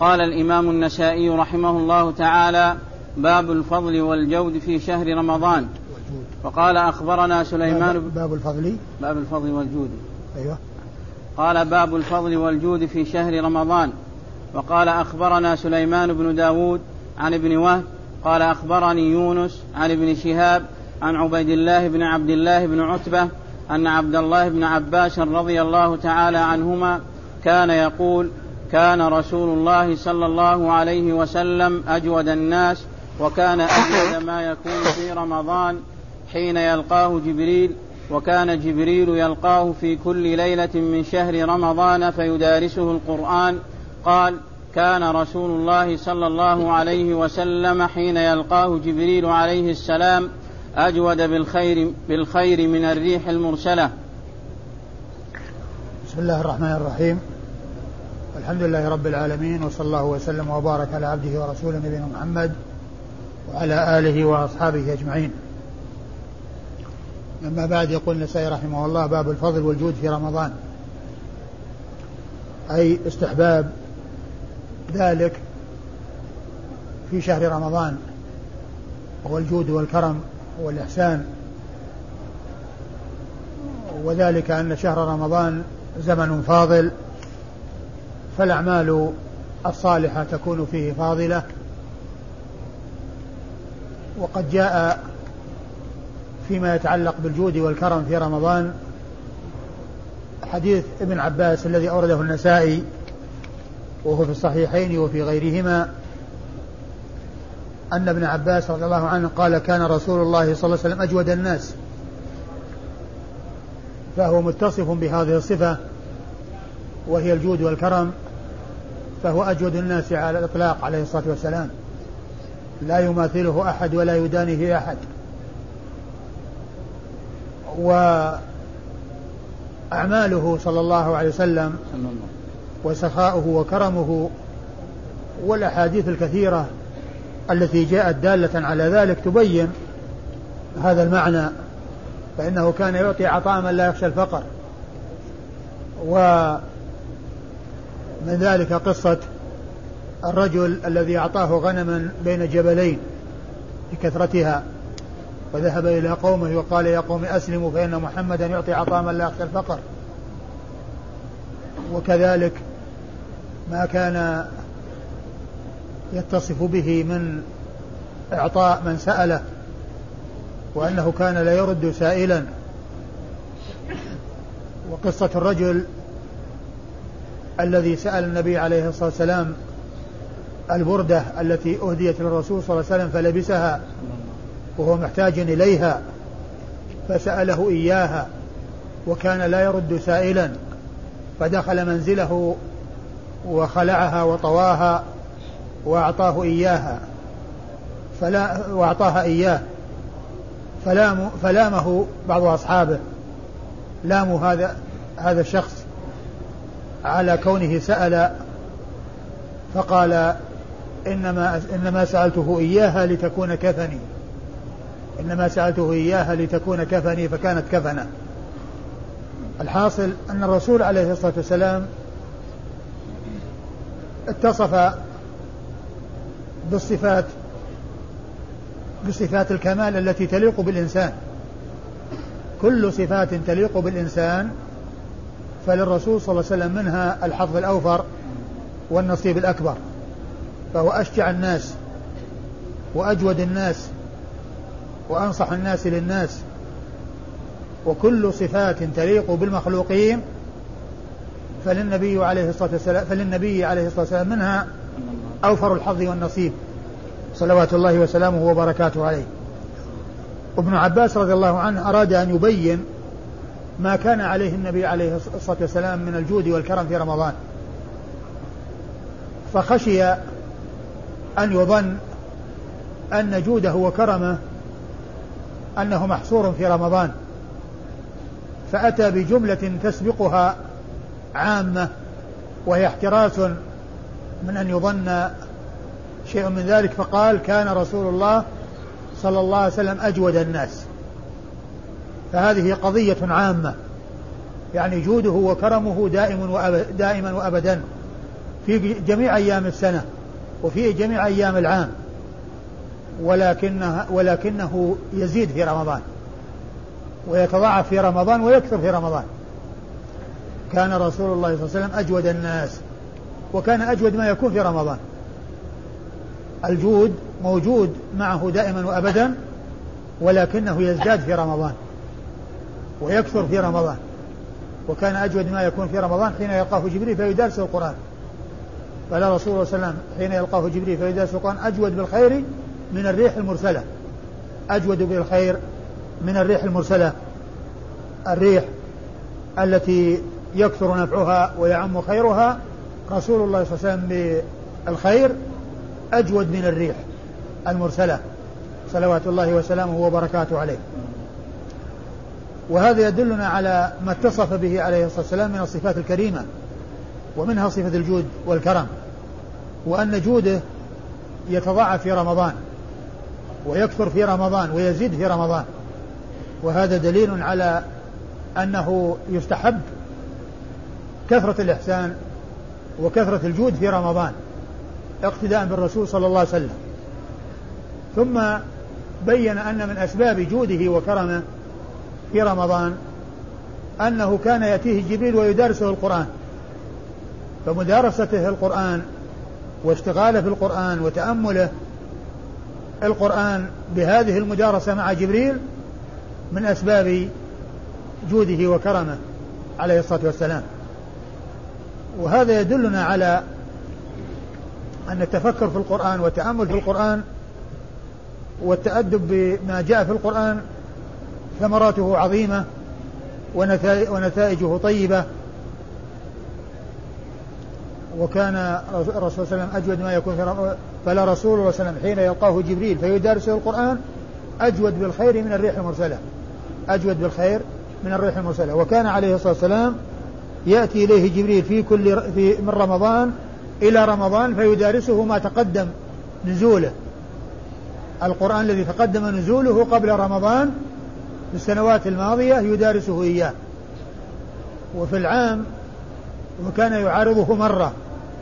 قال الإمام النسائي رحمه الله تعالى باب الفضل والجود في شهر رمضان. وقال أخبرنا سليمان باب الفضل. باب الفضل والجود. أيوه. قال باب الفضل والجود في شهر رمضان. وقال أخبرنا سليمان بن داود عن ابن وهب. قال أخبرني يونس عن ابن شهاب عن عبيد الله بن عبد الله بن عتبة أن عبد الله بن عباس رضي الله تعالى عنهما كان يقول كان رسول الله صلى الله عليه وسلم أجود الناس وكان أجود ما يكون في رمضان حين يلقاه جبريل وكان جبريل يلقاه في كل ليلة من شهر رمضان فيدارسه القرآن قال كان رسول الله صلى الله عليه وسلم حين يلقاه جبريل عليه السلام أجود بالخير بالخير من الريح المرسلة. بسم الله الرحمن الرحيم. الحمد لله رب العالمين وصلى الله وسلم وبارك على عبده ورسوله نبينا محمد وعلى آله وأصحابه أجمعين. أما بعد يقول النسائي رحمه الله باب الفضل والجود في رمضان. أي استحباب ذلك في شهر رمضان والجود والكرم والإحسان. وذلك أن شهر رمضان زمن فاضل فالأعمال الصالحة تكون فيه فاضلة. وقد جاء فيما يتعلق بالجود والكرم في رمضان حديث ابن عباس الذي أورده النسائي وهو في الصحيحين وفي غيرهما أن ابن عباس رضي الله عنه قال كان رسول الله صلى الله عليه وسلم أجود الناس. فهو متصف بهذه الصفة وهي الجود والكرم. فهو أجود الناس على الإطلاق عليه الصلاة والسلام. لا يماثله أحد ولا يدانيه أحد. وأعماله صلى الله عليه وسلم وسخاؤه وكرمه والأحاديث الكثيرة التي جاءت دالة على ذلك تبين هذا المعنى فإنه كان يعطي عطاء من لا يخشى الفقر. ومن ذلك قصة الرجل الذي أعطاه غنما بين جبلين بكثرتها وذهب إلى قومه وقال يا قوم أسلموا فإن محمدا يعطي عطاء من لا يخشى الفقر وكذلك ما كان يتصف به من إعطاء من سأله وأنه كان لا يرد سائلا. وقصة الرجل الذي سأل النبي عليه الصلاة والسلام البردة التي أهديت للرسول صلى الله عليه وسلم فلبسها وهو محتاج إليها فسأله إياها وكان لا يرد سائلا فدخل منزله وخلعها وطواها وأعطاه إياها فلا وأعطاها إياه فلام فلامه بعض أصحابه لاموا هذا هذا الشخص على كونه سأل فقال إنما إنما سألته إياها لتكون كفني. إنما سألته إياها لتكون كفني فكانت كفنة. الحاصل أن الرسول عليه الصلاة والسلام اتصف بالصفات بصفات الكمال التي تليق بالإنسان. كل صفات تليق بالإنسان فللرسول صلى الله عليه وسلم منها الحظ الأوفر والنصيب الأكبر فهو أشجع الناس وأجود الناس وأنصح الناس للناس وكل صفات تليق بالمخلوقين فللنبي عليه الصلاة والسلام فللنبي عليه الصلاة والسلام منها أوفر الحظ والنصيب. صلوات الله وسلامه وبركاته عليه. ابن عباس رضي الله عنه أراد أن يبين ما كان عليه النبي عليه الصلاة والسلام من الجود والكرم في رمضان. فخشي أن يظن أن جوده وكرمه أنه محصور في رمضان. فأتى بجملة تسبقها عامة وهي احتراس من أن يظن شيء من ذلك فقال كان رسول الله صلى الله عليه وسلم أجود الناس. فهذه قضية عامة. يعني جوده وكرمه دائم وأب... دائما وأبدا. في جميع أيام السنة وفي جميع أيام العام. ولكنه, ولكنه يزيد في رمضان. ويتضاعف في رمضان ويكثر في رمضان. كان رسول الله صلى الله عليه وسلم أجود الناس. وكان أجود ما يكون في رمضان. الجود موجود معه دائما وأبدا ولكنه يزداد في رمضان. ويكثر في رمضان. وكان أجود ما يكون في رمضان حين يلقاه جبريل فيدرس القرآن. قال رسول الله صلى الله عليه وسلم حين يلقاه جبريل فيدرس القرآن أجود بالخير من الريح المرسلة. أجود بالخير من الريح المرسلة. الريح التي يكثر نفعها ويعم خيرها رسول الله صلى الله عليه وسلم بالخير أجود من الريح المرسلة. صلوات الله وسلامه وبركاته عليه. وهذا يدلنا على ما اتصف به عليه الصلاة والسلام من الصفات الكريمة ومنها صفة الجود والكرم وأن جوده يتضاعف في رمضان ويكثر في رمضان ويزيد في رمضان. وهذا دليل على أنه يستحب كثرة الإحسان وكثرة الجود في رمضان اقتداء بالرسول صلى الله عليه وسلم. ثم بين أن من أسباب جوده وكرمه في رمضان أنه كان يأتيه جبريل ويدارسه القرآن. فمدارسته القرآن واشتغاله في القرآن وتأمله القرآن بهذه المدارسة مع جبريل من أسباب جوده وكرمه عليه الصلاة والسلام. وهذا يدلنا على أن التفكر في القرآن والتأمل في القرآن والتأدب بما جاء في القرآن ثمراته عظيمة ونتائجه طيبة. وكان الرسول صلى الله عليه وسلم أجود ما يكون فلا رسول الله صلى الله عليه وسلم حين يلقاه جبريل فيدارسه القرآن أجود بالخير من الريح المرسلة. أجود بالخير من الريح المرسلة. وكان عليه الصلاة والسلام يأتي إليه جبريل في كل في من رمضان إلى رمضان فيدارسه ما تقدم نزوله. القرآن الذي تقدم نزوله قبل رمضان في السنوات الماضية يدارسه إياه. وفي العام وكان يعارضه مرة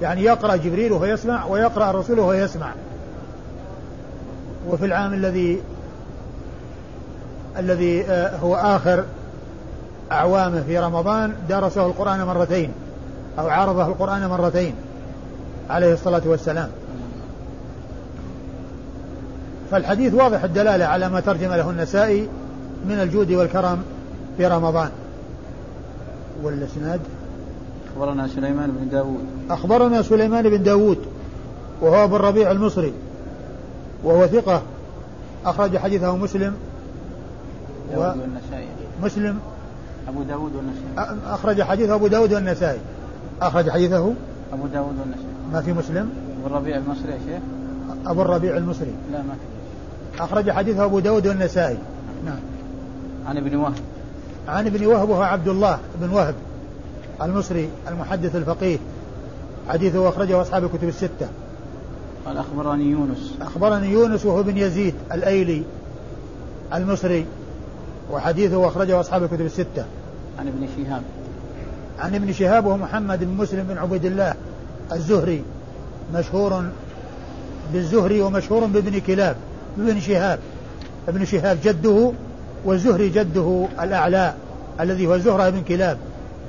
يعني يقرأ جبريل وهو يسمع ويقرأ الرسول وهو يسمع. وفي العام الذي الذي آه، هو آخر أعوامه في رمضان درسه القرآن مرتين أو عارضه القرآن مرتين عليه الصلاة والسلام. فالحديث واضح الدلالة على ما ترجم له النسائي من الجود والكرم في رمضان. والإسناد؟ أخبرنا سليمان بن داود. أخبرنا سليمان بن داود وهو أبو الربيع المصري وهو ثقة أخرج حديثه مسلم و... مسلم. أبو داود والنسائي. أخرج حديثه أبو داود والنسائي. أخرج حديثه أبو داود والنسائي. ما في مسلم؟ أبو الربيع المصري يا شيخ؟ أبو الربيع المصري. لا ما في. أخرج حديثه أبو داود والنسائي. نعم. عن ابن وهب. عن ابن وهب وهو عبد الله بن وهب المصري المحدث الفقيه. حديثه أخرجه أصحاب الكتب الستة. قال أخبرني يونس. أخبرني يونس وهو بن يزيد الأيلي المصري وحديثه أخرجه أصحاب الكتب الستة. عن ابن شهاب. عن ابن شهاب وهو محمد بن مسلم بن عبيد الله الزهري مشهور بالزهري ومشهور بابن كلاب بابن شهاب. ابن شهاب جده والزهري جده الأعلى الذي هو زهرة بن كلاب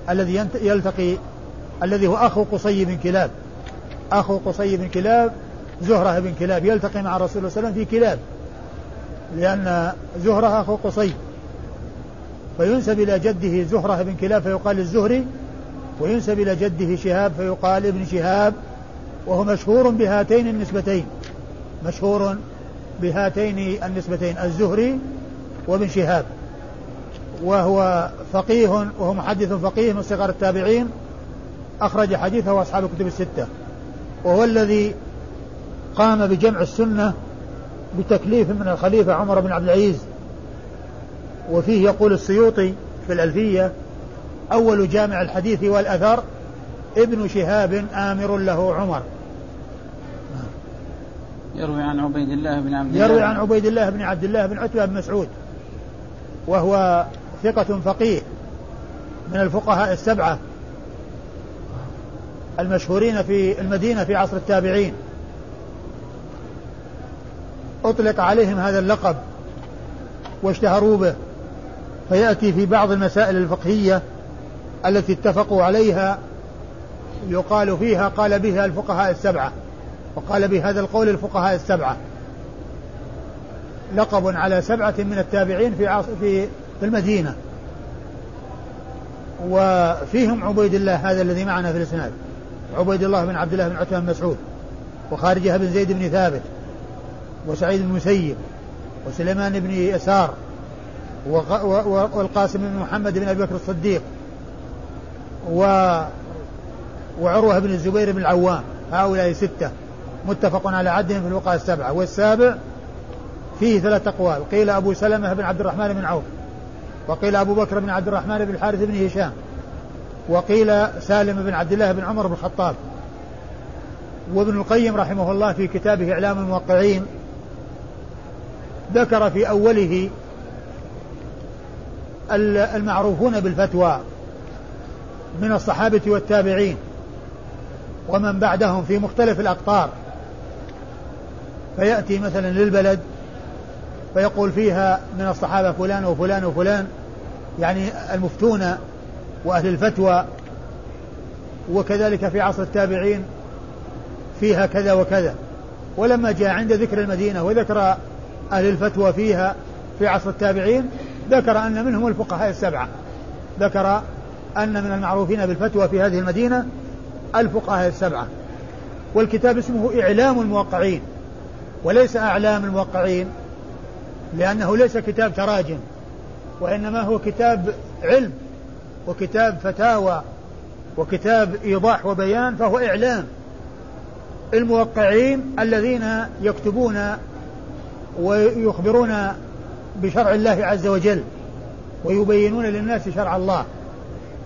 الذي يلتقي الذي هو أخو قصي بن كلاب. أخو قصي بن كلاب زهرة بن كلاب. يلتقي مع رسول الله صلى الله عليه وسلم في كلاب لأن زهرة أخو قصي. فينسب إلى جده زهرة بن كلاب فيقال الزهري. وينسب إلى جده شهاب فيقال ابن شهاب. وهو مشهور بهاتين النسبتين. مشهور بهاتين النسبتين الزهري وابن شهاب وهو فقيه وهو محدث فقيه من صغار التابعين أخرج حديثه أصحاب الكتب الستة. وهو الذي قام بجمع السنة بتكليف من الخليفة عمر بن عبد العزيز. وفيه يقول السيوطي في الألفية أول جامع الحديث والأثر ابن شهاب آمر له عمر. يروي عن عبيد الله بن عبد الله. يروي عن عبيد الله بن عبد الله بن عتبة بن مسعود. وهو ثقة فقيه من الفقهاء السبعة المشهورين في المدينة في عصر التابعين. أطلق عليهم هذا اللقب واشتهروا به فيأتي في بعض المسائل الفقهية التي اتفقوا عليها يقال فيها قال بها الفقهاء السبعة وقال بهذا القول الفقهاء السبعة. لقب على سبعة من التابعين في عصر في المدينة. وفيهم عبيد الله هذا الذي معنا في الإسناد. عبيد الله بن عبد الله بن عتبة بن مسعود وخارجها بن زيد بن ثابت وسعيد بن المسيب وسليمان بن يسار والقاسم بن محمد بن أبي بكر الصديق و وعروة بن الزبير بن العوام. هؤلاء ستة متفق على عدهم في الوقاء السبعة. والسابع فيه ثلاث أقوال. قيل أبو سلمة بن عبد الرحمن بن عوف وقيل أبو بكر بن عبد الرحمن بن الحارث بن هشام وقيل سالم بن عبد الله بن عمر بن الخطاب. وابن القيم رحمه الله في كتابه إعلام الموقعين ذكر في أوله المعروفون بالفتوى من الصحابة والتابعين ومن بعدهم في مختلف الأقطار. فيأتي مثلا للبلد فيقول فيها من الصحابة فلان وفلان وفلان يعني المفتون وأهل الفتوى وكذلك في عصر التابعين فيها كذا وكذا. ولما جاء عند ذكر المدينة وذكر أهل الفتوى فيها في عصر التابعين ذكر أن منهم الفقهاء السبعة. ذكر أن من المعروفين بالفتوى في هذه المدينة الفقهاء السبعة. والكتاب اسمه إعلام الموقعين وليس أعلام الموقعين. لأنه ليس كتاب تراجم وإنما هو كتاب علم وكتاب فتاوى وكتاب إيضاح وبيان فهو إعلام. الموقعين الذين يكتبون ويخبرون بشرع الله عز وجل ويبينون للناس شرع الله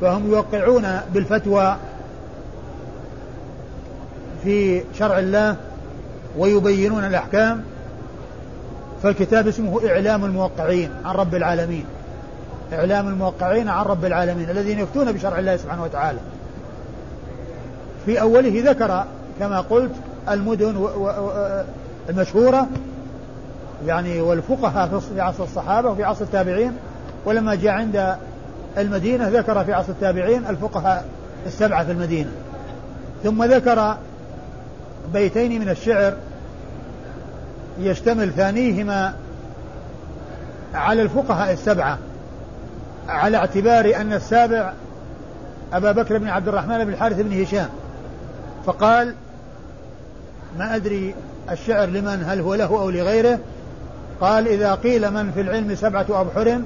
فهم يوقعون بالفتوى في شرع الله ويبينون الأحكام فالكتاب اسمه إعلام الموقعين عن رب العالمين. إعلام الموقعين عن رب العالمين الذين يفتون بشرع الله سبحانه وتعالى. في أوله ذكر كما قلت المدن المشهورة يعني والفقهاء في عصر الصحابة وفي عصر التابعين. ولما جاء عند المدينة ذكر في عصر التابعين الفقهاء السبعة في المدينة. ثم ذكر بيتين من الشعر يشتمل ثانيهما على الفقهاء السبعة على اعتبار أن السابع أبا بكر بن عبد الرحمن بن الحارث بن هشام. فقال ما أدري الشعر لمن هل هو له أو لغيره؟ قال إذا قيل من في العلم سبعة أبحر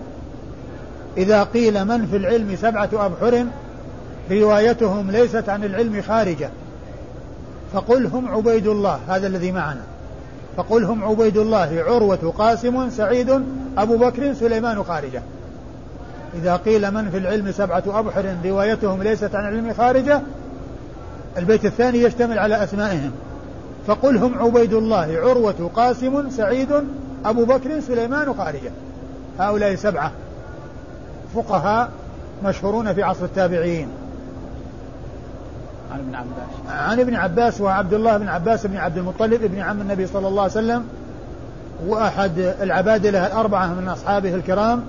إذا قيل من في العلم سبعة أبحر روايتهم ليست عن العلم خارجة. فقل هم عبيد الله هذا الذي معنا. فقل هم عبيد الله عروة قاسم سعيد أبو بكر سليمان خارجة. إذا قيل من في العلم سبعة أبحر روايتهم ليست عن العلم خارجة البيت الثاني يشتمل على أسمائهم. فقل هم عبيد الله عروة قاسم سعيد أبو بكر سليمان خارجة. هؤلاء سبعة. فقهاء مشهورون في عصر التابعين. عن ابن عباس. عن ابن عباس وعبد الله بن عباس بن عبد المطلب ابن عم النبي صلى الله عليه وسلم وأحد العبادلة الأربعة من أصحابه الكرام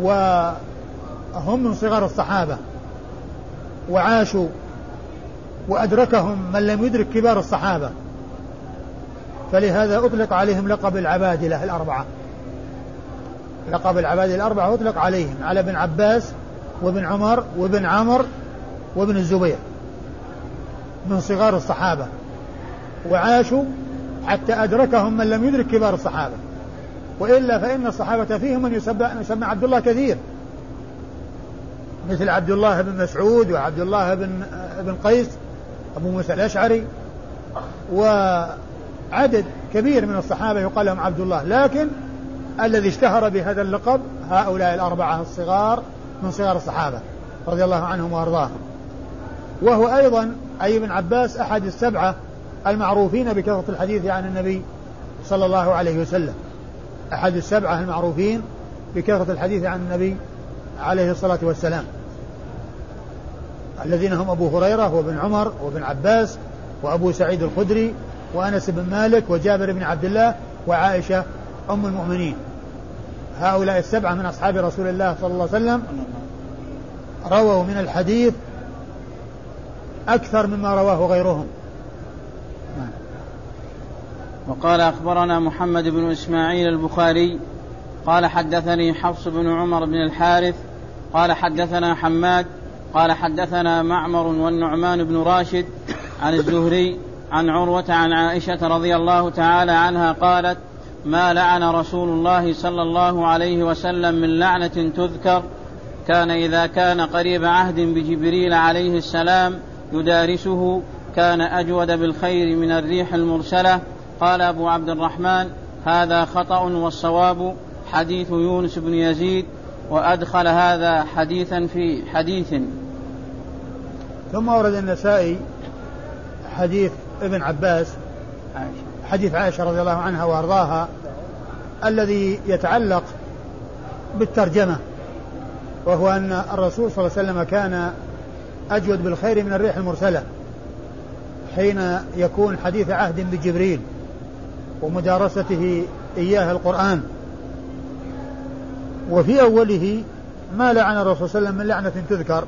وهم من صغار الصحابة وعاشوا وأدركهم من لم يدرك كبار الصحابة. فلهذا أطلق عليهم لقب العبادلة الأربعة. لقب العبادلة الأربعة أطلق عليهم على ابن عباس وابن عمر وابن عمر وابن الزبير من صغار الصحابة وعاشوا حتى أدركهم من لم يدرك كبار الصحابة. وإلا فإن الصحابة فيهم من يسمى, يسمى عبد الله كثير. مثل عبد الله بن مسعود وعبد الله بن بن قيس أبو موسى الأشعري وعدد كبير من الصحابة يقال لهم عبد الله. لكن الذي اشتهر بهذا اللقب هؤلاء الأربعة الصغار من صغار الصحابة رضي الله عنهم وأرضاهم. وهو أيضا أي ابن عباس أحد السبعة المعروفين بكثرة الحديث عن النبي صلى الله عليه وسلم. أحد السبعة المعروفين بكثرة الحديث عن النبي عليه الصلاة والسلام. الذين هم أبو هريرة وابن عمر وابن عباس وأبو سعيد الخدري وأنس بن مالك وجابر بن عبد الله وعائشة أم المؤمنين. هؤلاء السبعة من أصحاب رسول الله صلى الله عليه وسلم رووا من الحديث أكثر مما رواه غيرهم. وقال أخبرنا محمد بن إسماعيل البخاري قال حدثني حفص بن عمر بن الحارث قال حدثنا حماد قال حدثنا معمر والنعمان بن راشد عن الزهري عن عروة عن عائشة رضي الله تعالى عنها قالت ما لعن رسول الله صلى الله عليه وسلم من لعنة تذكر؟ كان إذا كان قريب عهد بجبريل عليه السلام يدارسه كان أجود بالخير من الريح المرسلة. قال أبو عبد الرحمن هذا خطأ والصواب حديث يونس بن يزيد وأدخل هذا حديثا في حديث. ثم ورد النسائي حديث ابن عباس حديث عائشة رضي الله عنها وأرضاها الذي يتعلق بالترجمة وهو أن الرسول صلى الله عليه وسلم كان أجود بالخير من الريح المرسلة حين يكون حديث عهد بجبريل ومدارسته إياه القرآن. وفي أوله ما لعن الرسول صلى الله عليه وسلم من لعنة تذكر.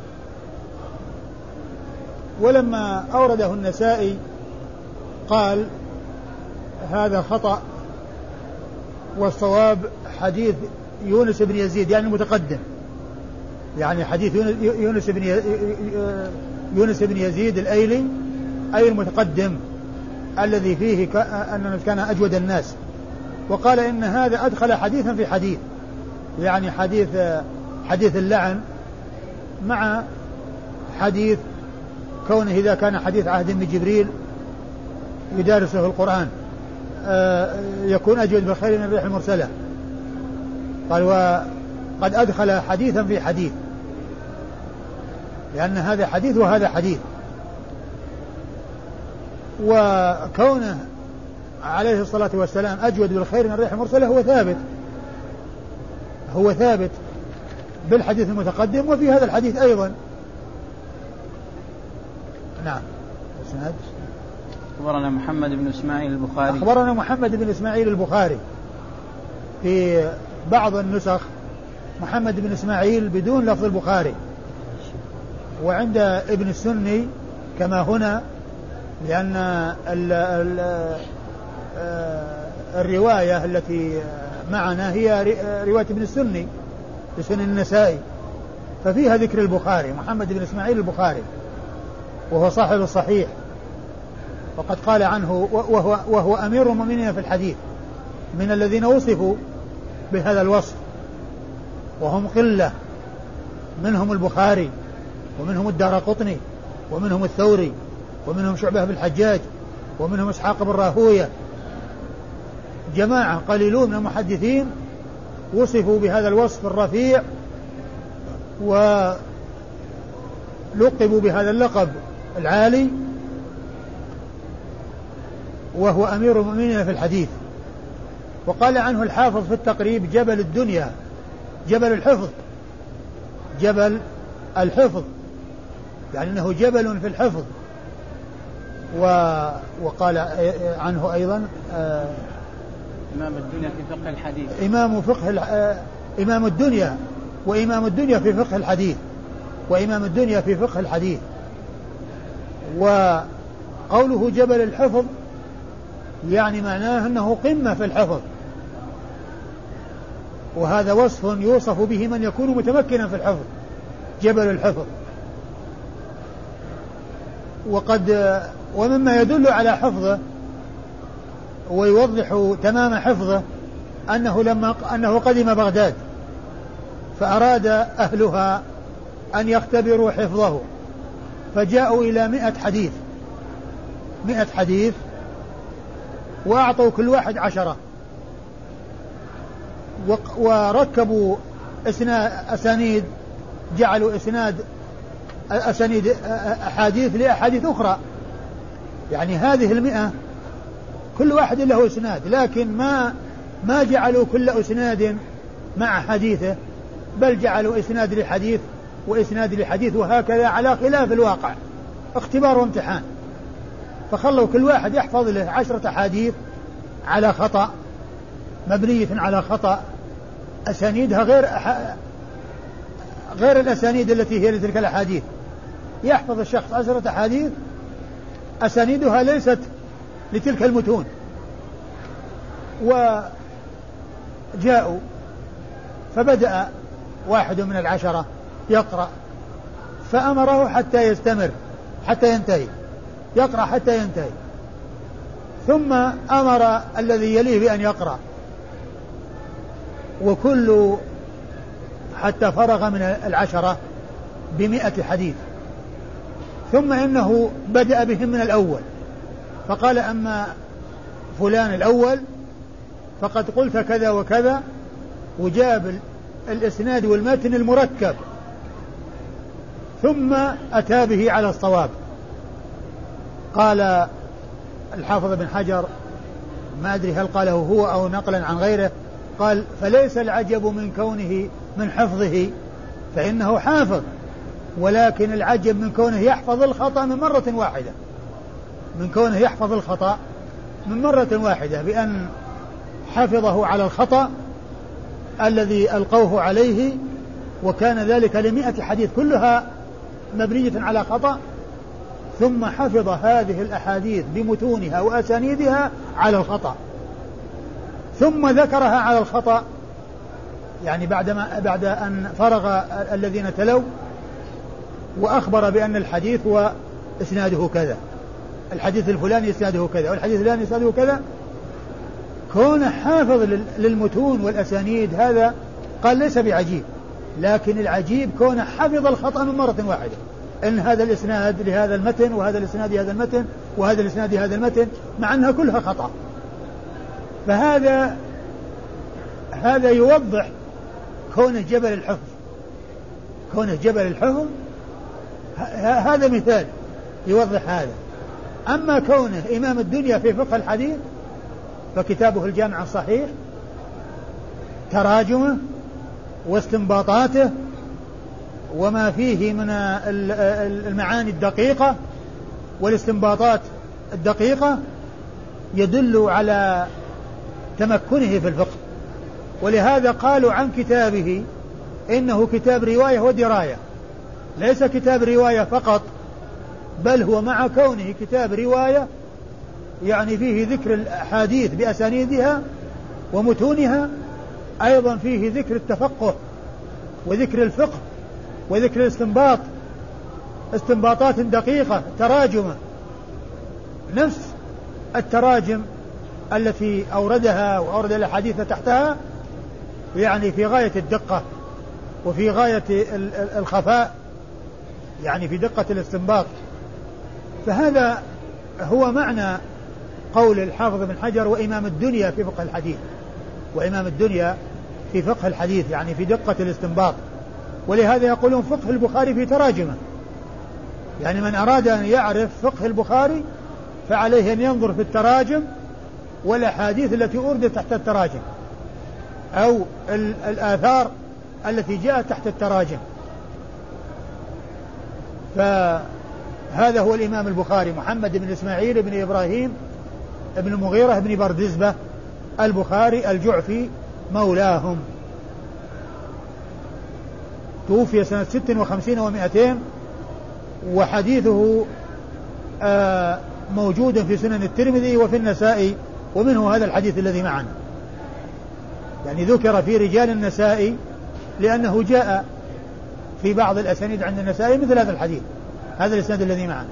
ولما أورده النسائي قال هذا خطأ والصواب حديث يونس بن يزيد يعني المتقدم يعني حديث يونس بن يونس بن يزيد الأيلي أي المتقدم الذي فيه أن كان أجود الناس. وقال إن هذا أدخل حديثا في حديث يعني حديث حديث اللعن مع حديث كونه إذا كان حديث عهد من جبريل يدارسه القرآن آه، يكون أجود بالخير من الريح المرسلة. قال وقد أدخل حديثا في حديث. لأن هذا حديث وهذا حديث. وكونه عليه الصلاة والسلام أجود بالخير من الريح المرسلة هو ثابت. هو ثابت بالحديث المتقدم وفي هذا الحديث أيضا. نعم. إسناد؟ أخبرنا محمد بن إسماعيل البخاري. أخبرنا محمد بن إسماعيل البخاري. في بعض النسخ محمد بن إسماعيل بدون لفظ البخاري. وعند ابن السني كما هنا لأن ال ال آه، الرواية التي معنا هي رواية ابن السني في سنن النسائي. ففيها ذكر البخاري محمد بن إسماعيل البخاري وهو صاحب الصحيح. وقد قال عنه وهو, وهو أمير المؤمنين في الحديث من الذين وصفوا بهذا الوصف وهم قلة منهم البخاري. ومنهم الدار قطني ومنهم الثوري ومنهم شعبة بن الحجاج ومنهم إسحاق بن راهوية. جماعة قليلون من المحدثين وصفوا بهذا الوصف الرفيع ولقبوا بهذا اللقب العالي وهو أمير المؤمنين في الحديث. وقال عنه الحافظ في التقريب جبل الدنيا جبل الحفظ جبل الحفظ. يعني أنه جبل في الحفظ. و وقال عنه أيضا آه إمام الدنيا في فقه الحديث. إمام فقه آه إمام الدنيا وإمام الدنيا في فقه الحديث. وإمام الدنيا في فقه الحديث. وقوله جبل الحفظ يعني معناه أنه قمة في الحفظ. وهذا وصف يوصف به من يكون متمكنا في الحفظ جبل الحفظ. وقد ومما يدل على حفظه ويوضح تمام حفظه أنه لما أنه قدم بغداد فأراد أهلها أن يختبروا حفظه فجاءوا إلى مئة حديث مئة حديث وأعطوا كل واحد عشرة وركبوا أسانيد جعلوا إسناد أسانيد أحاديث لأحاديث أخرى. يعني هذه المئة كل واحد له إسناد لكن ما ما جعلوا كل إسناد مع حديثه بل جعلوا إسناد لحديث وإسناد لحديث وهكذا على خلاف الواقع. اختبار وامتحان. فخلوا كل واحد يحفظ له عشرة أحاديث على خطأ مبنية على خطأ. أسانيدها غير أح... غير الأسانيد التي هي لتلك الأحاديث. يحفظ الشخص عشرة أحاديث أسانيدها ليست لتلك المتون. وجاءوا فبدأ واحد من العشرة يقرأ فأمره حتى يستمر حتى ينتهي يقرأ حتى ينتهي. ثم أمر الذي يليه بأن يقرأ. وكل حتى فرغ من العشرة بمئة حديث. ثم إنه بدأ بهم من الأول. فقال أما فلان الأول فقد قلت كذا وكذا وجاب الإسناد والمتن المركب. ثم أتى به على الصواب. قال الحافظ بن حجر ما أدري هل قاله هو أو نقلا عن غيره قال فليس العجب من كونه من حفظه فإنه حافظ. ولكن العجب من كونه يحفظ الخطأ من مرة واحدة. من كونه يحفظ الخطأ من مرة واحدة بأن حفظه على الخطأ الذي ألقوه عليه وكان ذلك لمئة حديث كلها مبنية على خطأ. ثم حفظ هذه الأحاديث بمتونها وأسانيدها على الخطأ. ثم ذكرها على الخطأ. يعني بعدما بعد أن فرغ الذين تلوا وأخبر بأن الحديث هو إسناده كذا. الحديث الفلاني إسناده كذا والحديث الفلاني إسناده كذا. كون حافظ للمتون والأسانيد هذا قال ليس بعجيب لكن العجيب كون حفظ الخطأ من مرة واحدة. إن هذا الإسناد لهذا المتن وهذا الإسناد لهذا المتن وهذا الإسناد لهذا المتن مع أنها كلها خطأ. فهذا هذا يوضح كونه جبل الحفظ. كونه جبل الحفظ هذا مثال يوضح هذا. أما كونه إمام الدنيا في فقه الحديث فكتابه الجامع الصحيح تراجمه واستنباطاته وما فيه من المعاني الدقيقة والاستنباطات الدقيقة يدل على تمكنه في الفقه. ولهذا قالوا عن كتابه إنه كتاب رواية ودراية. ليس كتاب رواية فقط بل هو مع كونه كتاب رواية يعني فيه ذكر الأحاديث بأسانيدها ومتونها أيضا فيه ذكر التفقه وذكر الفقه وذكر الاستنباط استنباطات دقيقة تراجمة نفس التراجم التي أوردها وأورد الأحاديث تحتها يعني في غاية الدقة وفي غاية الخفاء. يعني في دقة الاستنباط. فهذا هو معنى قول الحافظ بن حجر وإمام الدنيا في فقه الحديث. وإمام الدنيا في فقه الحديث يعني في دقة الاستنباط. ولهذا يقولون فقه البخاري في تراجمة. يعني من أراد أن يعرف فقه البخاري فعليه أن ينظر في التراجم والأحاديث التي أوردت تحت التراجم أو الآثار التي جاءت تحت التراجم. فهذا هو الإمام البخاري محمد بن إسماعيل بن إبراهيم بن المغيرة بن بردزبة البخاري الجعفي مولاهم. توفي سنة ست وخمسين ومائتين وحديثه آه، موجود في سنن الترمذي وفي النسائي ومنه هذا الحديث الذي معنا. يعني ذكر في رجال النسائي لأنه جاء في بعض الأسانيد عند النسائي مثل هذا الحديث هذا الإسناد الذي معنا.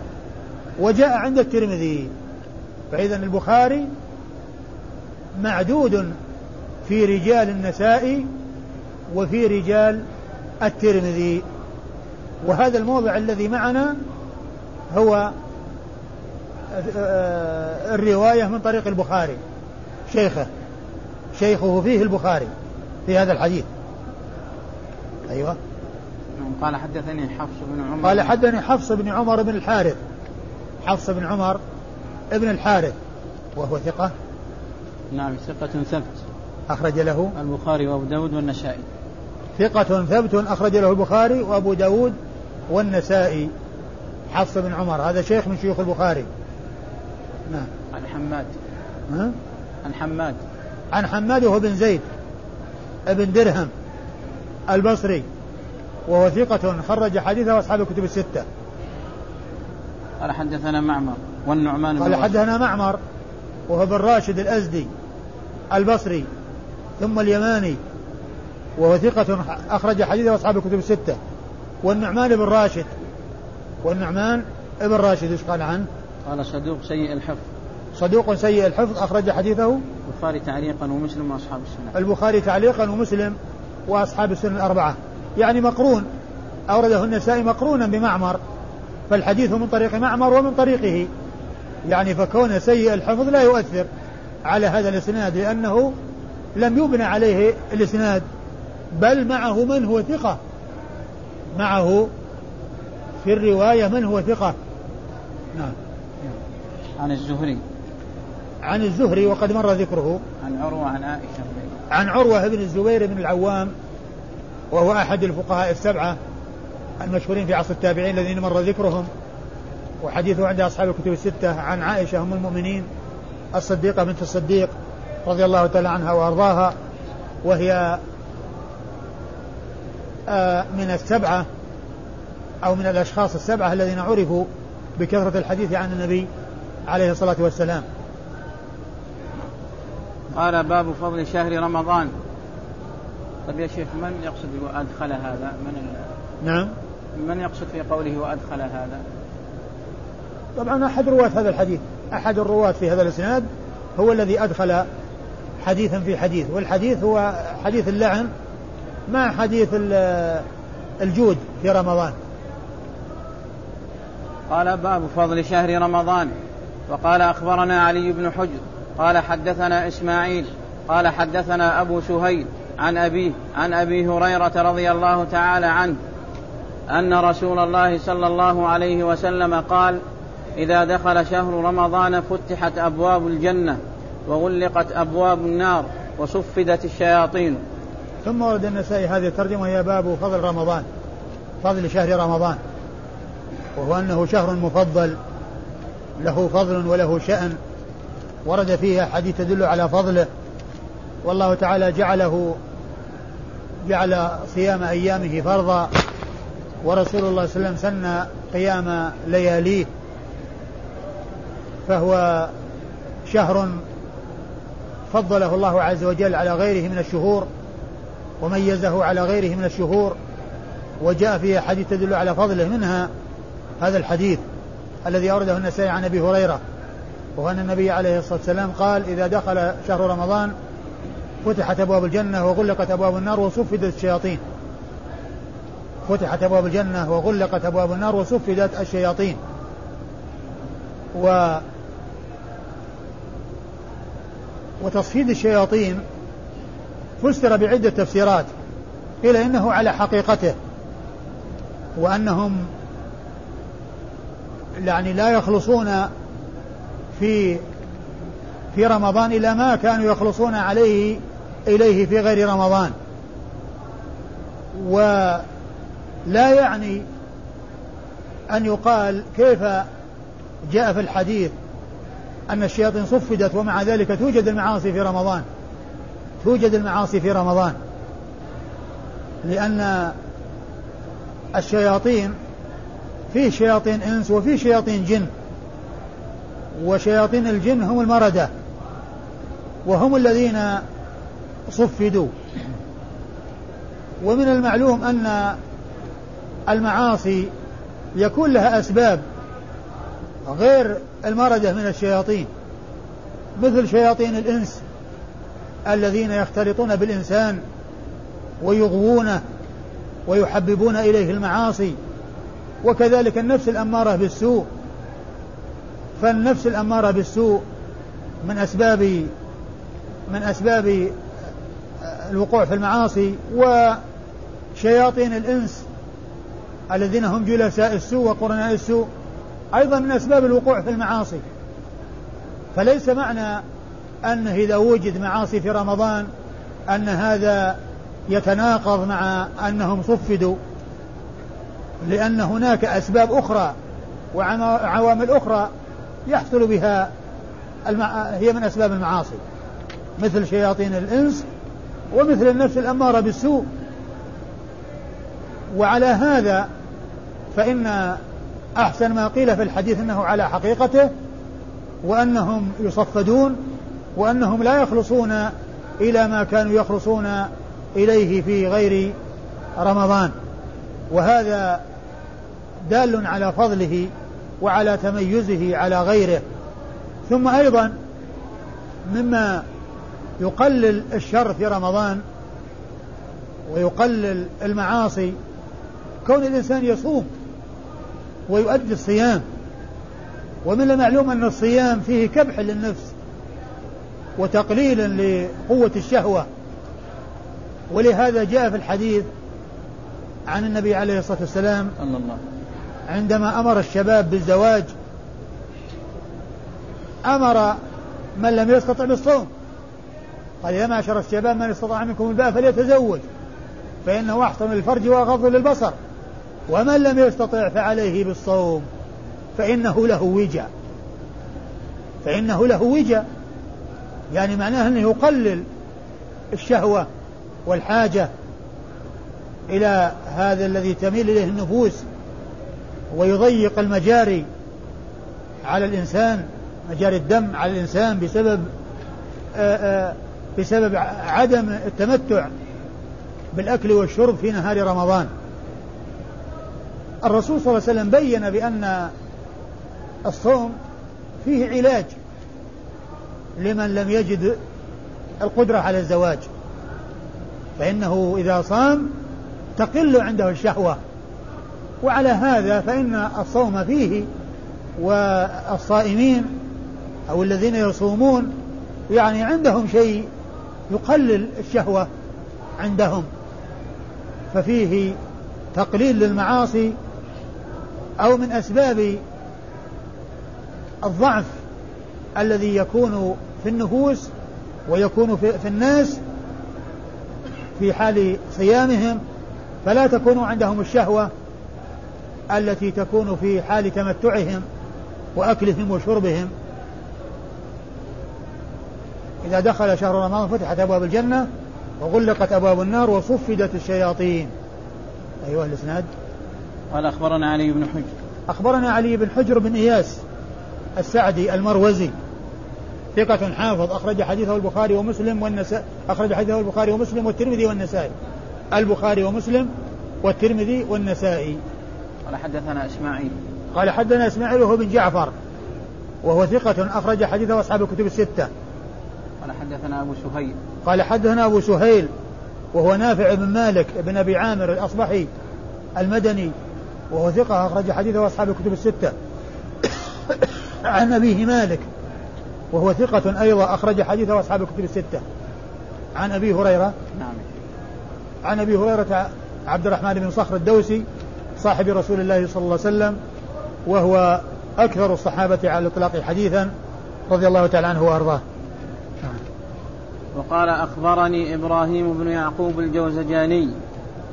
وجاء عند الترمذي. فإذا البخاري معدود في رجال النسائي وفي رجال الترمذي. وهذا الموضع الذي معنا هو آه، الرواية من طريق البخاري. شيخه شيخه فيه البخاري في هذا الحديث. أيوة. قال حدثني حفص بن عمر. قال حدثني حفص بن عمر بن الحارث. حفص بن عمر ابن الحارث. وهو ثقة. نعم ثقة ثبت. أخرج له البخاري وأبو داود والنسائي. ثقة ثبت أخرج له البخاري وأبو داود والنسائي. حفص بن عمر هذا شيخ من شيوخ البخاري. نعم. عن حماد. ها؟ عن حماد. عن حماد وهو بن زيد ابن درهم البصري. وهو ثقة خرج حديثه أصحاب الكتب الستة. قال حدثنا معمر والنعمان قال حدثنا معمر وهو بن راشد الأزدي البصري ثم اليماني وهو ثقة أخرج حديثه أصحاب الكتب الستة. والنعمان بن راشد والنعمان ابن راشد إيش قال عنه؟ قال صدوق سيء الحفظ. صدوق سيء الحفظ أخرج حديثه البخاري تعليقا ومسلم وأصحاب السنة. البخاري تعليقا ومسلم وأصحاب السنة الأربعة. يعني مقرون. أورده النسائي مقرونا بمعمر. فالحديث من طريق معمر ومن طريقه. يعني فكونه سيء الحفظ لا يؤثر على هذا الإسناد لأنه لم يبنى عليه الإسناد. بل معه من هو ثقة. معه في الرواية من هو ثقة. نعم. عن الزهري. عن الزهري وقد مر ذكره. عن عروة عن عائشة. عن عروة بن الزبير بن العوام. وهو أحد الفقهاء السبعة المشهورين في عصر التابعين الذين مر ذكرهم. وحديثه عند أصحاب الكتب الستة عن عائشة أم المؤمنين الصديقة بنت الصديق رضي الله تعالى عنها وأرضاها وهي آه، من السبعة أو من الأشخاص السبعة الذين عرفوا بكثرة الحديث عن النبي عليه الصلاة والسلام. قال باب فضل شهر رمضان. طيب يا شيخ من يقصد وأدخل هذا؟ من نعم. من يقصد في قوله وأدخل هذا؟ طبعا أحد رواة هذا الحديث أحد الرواة في هذا الإسناد هو الذي أدخل حديثا في حديث والحديث هو حديث اللعن مع حديث الجود في رمضان. قال باب فضل شهر رمضان. وقال أخبرنا علي بن حجر قال حدثنا إسماعيل قال حدثنا أبو سهيل عن أبيه عن أبي هريرة رضي الله تعالى عنه أن رسول الله صلى الله عليه وسلم قال إذا دخل شهر رمضان فتحت أبواب الجنة وغلقت أبواب النار وصفدت الشياطين. ثم ورد النسائي هذه الترجمة هي باب فضل رمضان فضل شهر رمضان وهو أنه شهر مفضل له فضل وله شأن ورد فيها حديث تدل على فضله والله تعالى جعله جعل صيام أيامه فرضا ورسول الله صلى الله عليه وسلم سن قيام لياليه فهو شهر فضله الله عز وجل على غيره من الشهور وميزه على غيره من الشهور وجاء فيه حديث تدل على فضله منها هذا الحديث الذي أورده النسائي عن أبي هريرة وأن النبي عليه الصلاة والسلام قال إذا دخل شهر رمضان فتحت أبواب الجنة وغلقت أبواب النار وصفدت الشياطين. فتحت أبواب الجنة وغلقت أبواب النار وصفدت الشياطين. و وتصفيد الشياطين فسر بعدة تفسيرات قيل إنه على حقيقته وأنهم يعني لا يخلصون في في رمضان إلى ما كانوا يخلصون عليه إليه في غير رمضان. ولا يعني أن يقال كيف جاء في الحديث أن الشياطين صفدت ومع ذلك توجد المعاصي في رمضان. توجد المعاصي في رمضان. لأن الشياطين فيه شياطين إنس وفيه شياطين جن. وشياطين الجن هم المردة. وهم الذين صفدوا ومن المعلوم أن المعاصي يكون لها أسباب غير المردة من الشياطين مثل شياطين الإنس الذين يختلطون بالإنسان ويغوونه ويحببون إليه المعاصي وكذلك النفس الأمارة بالسوء. فالنفس الأمارة بالسوء من أسباب من أسباب الوقوع في المعاصي وشياطين الإنس الذين هم جلساء السوء وقرناء السوء أيضا من أسباب الوقوع في المعاصي فليس معنى أنه إذا وجد معاصي في رمضان أن هذا يتناقض مع أنهم صفدوا لأن هناك أسباب أخرى وعوامل أخرى يحصل بها. هي من أسباب المعاصي مثل شياطين الإنس ومثل النفس الأمارة بالسوء. وعلى هذا فإن أحسن ما قيل في الحديث أنه على حقيقته وأنهم يصفدون وأنهم لا يخلصون إلى ما كانوا يخلصون إليه في غير رمضان. وهذا دال على فضله وعلى تميزه على غيره. ثم أيضا مما يقلل الشر في رمضان ويقلل المعاصي. كون الإنسان يصوم ويؤدي الصيام ومن المعلوم أن الصيام فيه كبح للنفس وتقليل لقوة الشهوة. ولهذا جاء في الحديث عن النبي عليه الصلاة والسلام عندما أمر الشباب بالزواج أمر من لم يستطع بالصوم. قال يا معشر الشباب من استطاع منكم الباء فليتزوج. فإنه أحسن للفرج وأغض للبصر. ومن لم يستطع فعليه بالصوم فإنه له وجا فإنه له وجا يعني معناه أنه يقلل الشهوة والحاجة إلى هذا الذي تميل إليه النفوس ويضيق المجاري على الإنسان مجاري الدم على الإنسان بسبب آآ آآ بسبب عدم التمتع بالأكل والشرب في نهار رمضان. الرسول صلى الله عليه وسلم بين بأن الصوم فيه علاج لمن لم يجد القدرة على الزواج. فإنه إذا صام تقل عنده الشهوة. وعلى هذا فإن الصوم فيه والصائمين أو الذين يصومون يعني عندهم شيء يقلل الشهوة عندهم ففيه تقليل للمعاصي أو من أسباب الضعف الذي يكون في النفوس ويكون في, الناس في حال صيامهم فلا تكون عندهم الشهوة التي تكون في حال تمتعهم وأكلهم وشربهم. إذا دخل شهر رمضان فتحت أبواب الجنة وغلقت أبواب النار وصفدت الشياطين. أيها الإسناد. قال أخبرنا علي بن حجر. أخبرنا علي بن حجر بن إياس السعدي المروزي. ثقة حافظ أخرج حديثه البخاري ومسلم والنسائي أخرج حديثه البخاري ومسلم والترمذي والنسائي. البخاري ومسلم والترمذي والنسائي. قال حدثنا إسماعيل. قال حدثنا إسماعيل وهو بن جعفر. وهو ثقة أخرج حديثه أصحاب الكتب الستة. قال حدثنا أبو سهيل. قال حدثنا أبو سهيل وهو نافع بن مالك بن أبي عامر الأصبحي المدني وهو ثقة أخرج حديثه أصحاب الكتب الستة. عن أبيه مالك وهو ثقة أيضا أخرج حديثه أصحاب الكتب الستة. عن أبي هريرة نعم. عن أبي هريرة عبد الرحمن بن صخر الدوسي صاحب رسول الله صلى الله عليه وسلم وهو أكثر الصحابة على الإطلاق حديثا رضي الله تعالى عنه وأرضاه. وقال أخبرني إبراهيم بن يعقوب الجوزجاني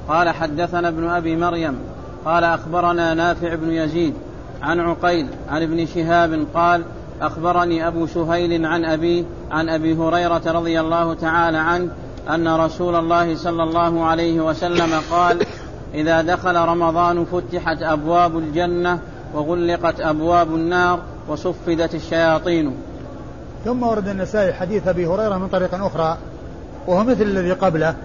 قال حدثنا ابن أبي مريم قال أخبرنا نافع بن يزيد عن عقيل عن ابن شهاب قال أخبرني أبو سهيل عن أبيه عن أبي هريرة رضي الله تعالى عنه أن رسول الله صلى الله عليه وسلم قال إذا دخل رمضان فتحت أبواب الجنة وغلقت أبواب النار وصفدت الشياطين ثم ورد النسائي حديث أبي هريرة من طريق أخرى وهو مثل الذي قبله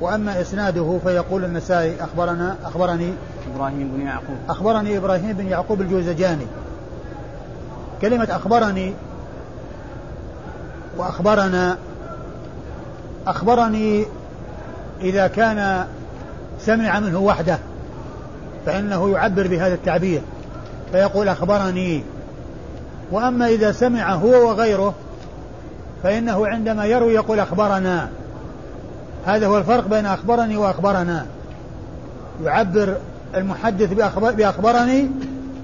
وأما إسناده فيقول النسائي أخبرنا أخبرني إبراهيم بن يعقوب. أخبرني إبراهيم بن يعقوب الجوزجاني. كلمة أخبرني وأخبرنا أخبرني إذا كان سمع منه وحده فإنه يعبر بهذا التعبير فيقول أخبرني. وأما إذا سمع هو وغيره فإنه عندما يروي يقول أخبرنا. هذا هو الفرق بين أخبرني وأخبرنا. يعبر المحدث بأخبرني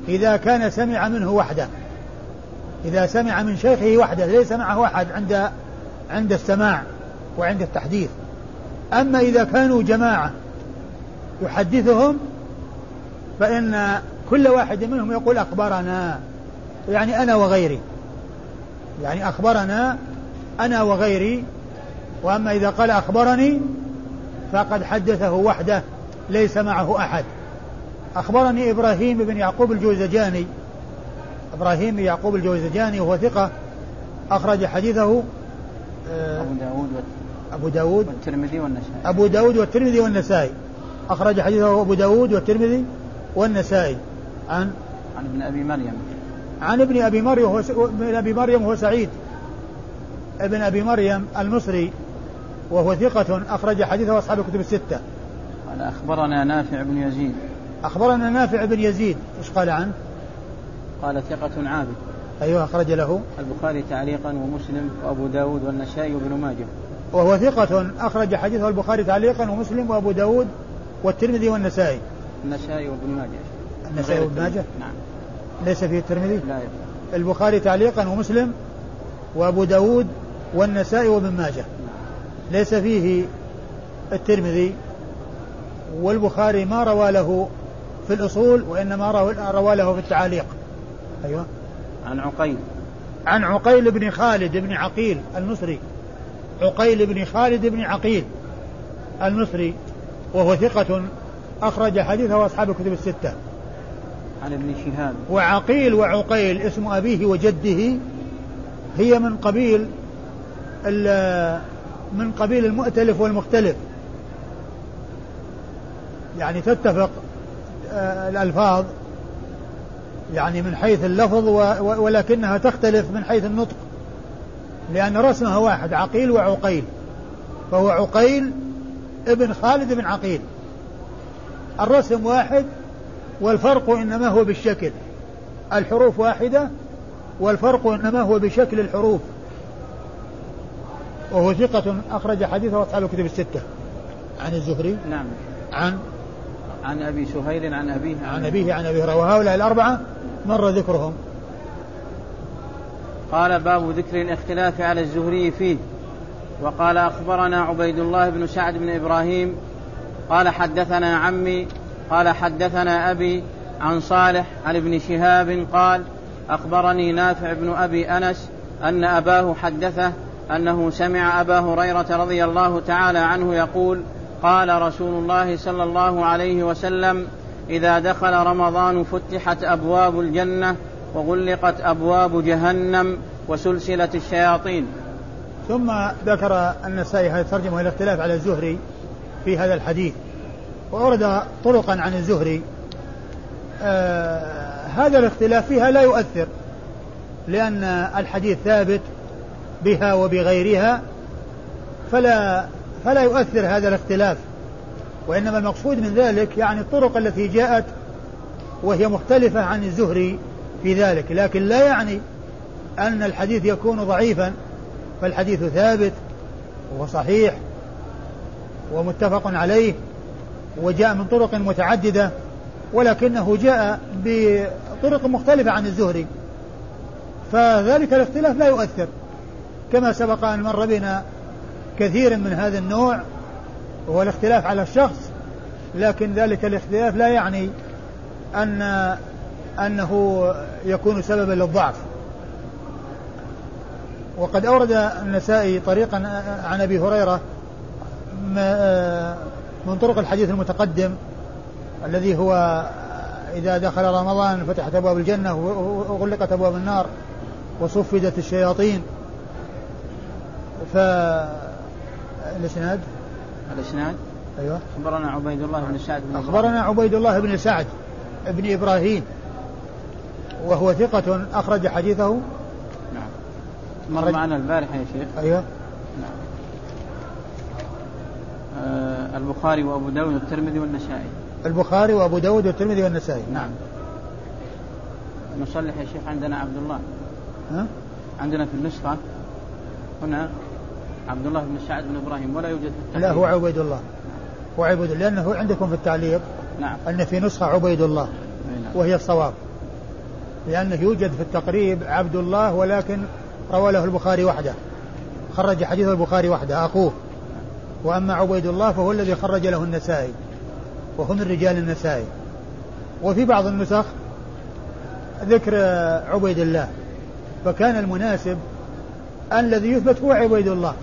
إذا كان سمع منه وحده. إذا سمع من شيخه وحده ليس معه أحد عند عند السماع وعند التحديث. أما إذا كانوا جماعة يحدثهم فإن كل واحد منهم يقول أخبرنا. يعني أنا وغيري. يعني أخبرنا أنا وغيري وأما إذا قال أخبرني فقد حدثه وحده ليس معه أحد. أخبرني إبراهيم بن يعقوب الجوزجاني. إبراهيم بن يعقوب الجوزجاني وهو ثقة أخرج حديثه آه، أبو داود أبو داود. والترمذي والنسائي. أبو داود والترمذي والنسائي. أخرج حديثه أبو داود والترمذي والنسائي. عن عن ابن أبي مريم. عن ابن أبي مريم هو ابن أبي مريم هو سعيد. ابن أبي مريم المصري وهو ثقة أخرج حديثه أصحاب الكتب الستة. قال أخبرنا نافع بن يزيد. أخبرنا نافع بن يزيد إيش قال عنه؟ قال ثقة عابد. أيوه أخرج له. البخاري تعليقا ومسلم وأبو داود والنسائي وابن ماجه. وهو ثقة أخرج حديثه البخاري تعليقا ومسلم وأبو داود والترمذي والنسائي. النسائي وابن ماجه. النسائي وابن ماجه؟ نعم. ليس فيه الترمذي؟ لا يبقى. البخاري تعليقا ومسلم وأبو داود والنسائي وابن ماجه. ليس فيه الترمذي والبخاري ما روى له في الأصول وإنما روى له في التعاليق أيوه. عن عقيل. عن عقيل بن خالد بن عقيل المصري. عقيل بن خالد بن عقيل المصري وهو ثقة أخرج حديثه أصحاب الكتب الستة. عن ابن شهاب. وعقيل وعقيل اسم أبيه وجده هي من قبيل من قبيل المؤتلف والمختلف. يعني تتفق آه، الألفاظ يعني من حيث اللفظ ولكنها تختلف من حيث النطق. لأن رسمها واحد عقيل وعقيل. فهو عقيل ابن خالد بن عقيل. الرسم واحد والفرق إنما هو بالشكل. الحروف واحدة والفرق إنما هو بشكل الحروف. وهو ثقة أخرج حديثه أصحاب الكتب الستة. عن الزهري. نعم. عن عن أبي سهيل عن أبيه. عن, عن أبيه عن أبي هريرة وهؤلاء الأربعة مر ذكرهم. قال باب ذكر الاختلاف على الزهري فيه. وقال أخبرنا عبيد الله بن سعد بن إبراهيم. قال حدثنا عمي. قال حدثنا أبي عن صالح عن ابن شهاب قال أخبرني نافع بن أبي أنس أن أباه حدثه أنه سمع أبا هريرة رضي الله تعالى عنه يقول قال رسول الله صلى الله عليه وسلم إذا دخل رمضان فتحت أبواب الجنة وغلقت أبواب جهنم وسلسلة الشياطين. ثم ذكر النسائي هذه الترجمة الاختلاف على الزهري في هذا الحديث. وأورد طرقا عن الزهري. آه هذا الاختلاف فيها لا يؤثر لأن الحديث ثابت بها وبغيرها فلا فلا يؤثر هذا الاختلاف وإنما المقصود من ذلك يعني الطرق التي جاءت وهي مختلفة عن الزهري في ذلك لكن لا يعني أن الحديث يكون ضعيفا فالحديث ثابت وصحيح ومتفق عليه وجاء من طرق متعددة ولكنه جاء بطرق مختلفة عن الزهري فذلك الاختلاف لا يؤثر. كما سبق أن مر بنا كثير من هذا النوع وهو الاختلاف على الشخص لكن ذلك الاختلاف لا يعني أن أنه يكون سببا للضعف. وقد أورد النسائي طريقا عن أبي هريرة من طرق الحديث المتقدم الذي هو إذا دخل رمضان فتحت أبواب الجنة وغلقت أبواب النار وصفدت الشياطين ف الإسناد؟ الإسناد؟ أيوه. أخبرنا عبيد الله بن سعد بن أخبرنا عبيد الله بن سعد بن إبراهيم. وهو ثقة أخرج حديثه. نعم. مر معنا البارحة يا شيخ. أيوه. نعم. آه البخاري وأبو داود والترمذي والنسائي. البخاري وأبو داود والترمذي والنسائي. نعم. نصلح يا شيخ عندنا عبد الله. ها؟ عندنا في النسخة. هنا. عبد الله بن سعد بن إبراهيم ولا يوجد في لا هو عبيد الله. هو عبيد الله لأنه عندكم في التعليق نعم. أن في نسخة عبيد الله نعم. وهي الصواب. لأنه يوجد في التقريب عبد الله ولكن روى له البخاري وحده. خرج حديث البخاري وحده أخوه. وأما عبيد الله فهو الذي خرج له النسائي وهو من رجال النسائي. وفي بعض النسخ ذكر عبيد الله فكان المناسب الذي يثبت هو عبيد الله.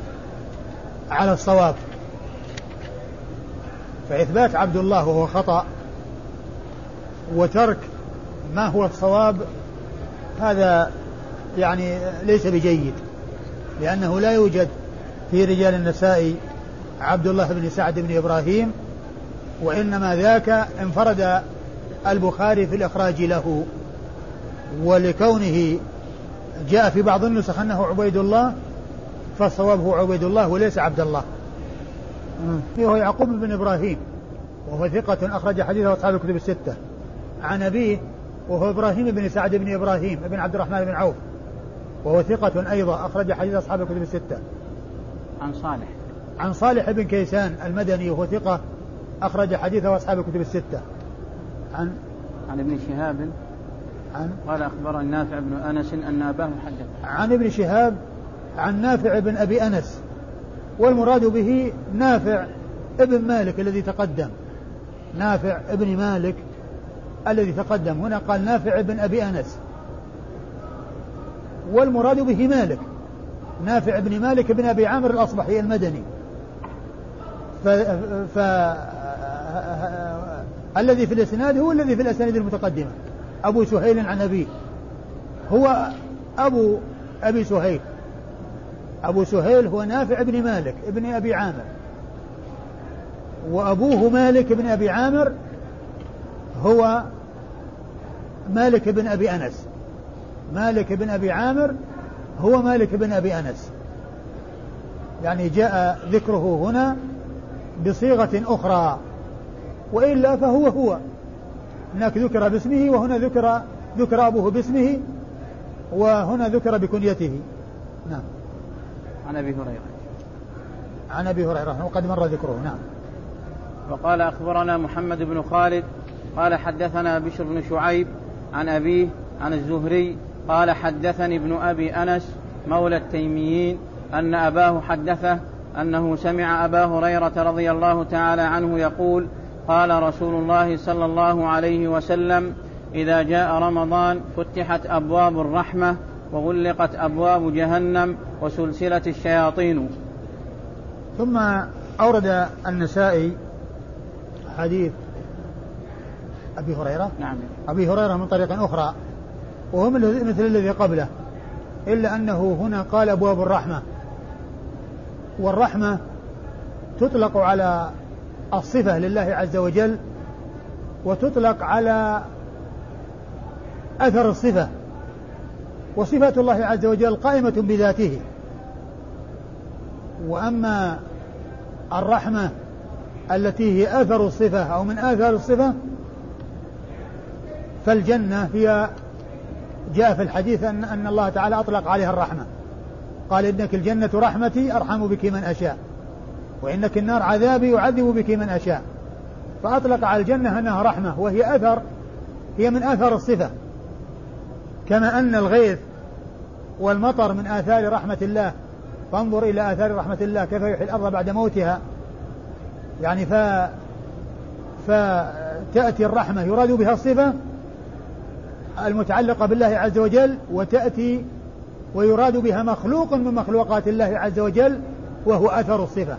على الصواب. فإثبات عبد الله وهو خطأ وترك ما هو الصواب هذا يعني ليس بجيد لأنه لا يوجد في رجال النساء عبد الله بن سعد بن إبراهيم وإنما ذاك انفرد البخاري في الإخراج له ولكونه جاء في بعض النسخ أنه عبيد الله فالصواب هو عبيد الله وليس عبد الله. هو يعقوب بن إبراهيم وهو ثقة أخرج حديثه أصحاب الكتب الستة. عن أبيه وهو إبراهيم بن سعد بن إبراهيم بن عبد الرحمن بن عوف. وهو ثقة أيضا أخرج حديث أصحاب الكتب الستة. عن صالح. عن صالح بن كيسان المدني وهو ثقة أخرج حديثه أصحاب الكتب الستة. عن عن ابن شهاب. عن قال أخبرني نافع بن أنس أن أباه حدث. عن ابن شهاب عن نافع بن أبي أنس والمراد به نافع ابن مالك الذي تقدم. نافع ابن مالك الذي تقدم. هنا قال نافع بن أبي أنس والمراد به مالك. نافع بن مالك بن أبي عامر الأصبحي المدني. ف... ف... الذي في الإسناد هو الذي في الأسانيد المتقدمة. أبو سهيل عن أبيه. هو أبو أبي سهيل. أبو سهيل هو نافع بن مالك ابن أبي عامر. وأبوه مالك بن أبي عامر هو مالك بن أبي أنس. مالك بن أبي عامر هو مالك بن أبي أنس. يعني جاء ذكره هنا بصيغة أخرى. وإلا فهو هو. هناك ذكر باسمه وهنا ذكر ذكر أبوه باسمه وهنا ذكر بكنيته. نعم. عن أبي هريرة. عن أبي هريرة وقد مر ذكره نعم. وقال أخبرنا محمد بن خالد قال حدثنا بشر بن شعيب عن أبيه عن الزهري قال حدثني ابن أبي أنس مولى التيميين أن أباه حدثه أنه سمع أبا هريرة رضي الله تعالى عنه يقول قال رسول الله صلى الله عليه وسلم إذا جاء رمضان فتحت أبواب الرحمة وغلقت أبواب جهنم وسلسلة الشياطين. ثم أورد النسائي حديث أبي هريرة. نعم. أبي هريرة من طريق أخرى وهو مثل الذي قبله إلا أنه هنا قال أبواب الرحمة. والرحمة تطلق على الصفة لله عز وجل وتطلق على أثر الصفة. وصفة الله عز وجل قائمة بذاته. وأما الرحمة التي هي أثر الصفة أو من آثار الصفة فالجنة هي جاء في الحديث أن, أن الله تعالى أطلق عليها الرحمة. قال إنك الجنة رحمتي أرحم بك من أشاء. وإنك النار عذابي يعذب بك من أشاء. فأطلق على الجنة أنها رحمة وهي أثر هي من آثار الصفة. كما أن الغيث والمطر من آثار رحمة الله. فانظر إلى آثار رحمة الله كيف يحيي الأرض بعد موتها. يعني ف فتأتي الرحمة يراد بها الصفة المتعلقة بالله عز وجل وتأتي ويراد بها مخلوق من مخلوقات الله عز وجل وهو أثر الصفة.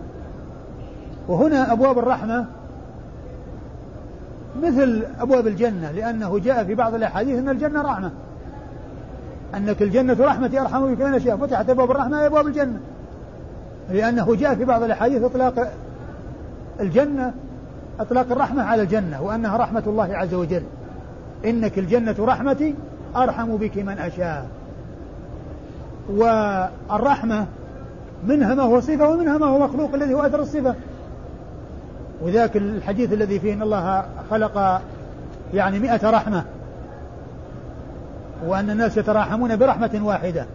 وهنا أبواب الرحمة مثل أبواب الجنة لأنه جاء في بعض الأحاديث أن الجنة رحمة. أنك الجنة رحمتي أرحم بك من أشياء فتحت أبواب الرحمة أبواب الجنة. لأنه جاء في بعض الأحاديث إطلاق الجنة إطلاق الرحمة على الجنة وأنها رحمة الله عز وجل. إنك الجنة رحمتي أرحم بك من أشاء. والرحمة منها ما هو صفة ومنها ما هو مخلوق الذي هو أثر الصفة. وذاك الحديث الذي فيه أن الله خلق يعني مئة رحمة. وأن الناس يتراحمون برحمة واحدة.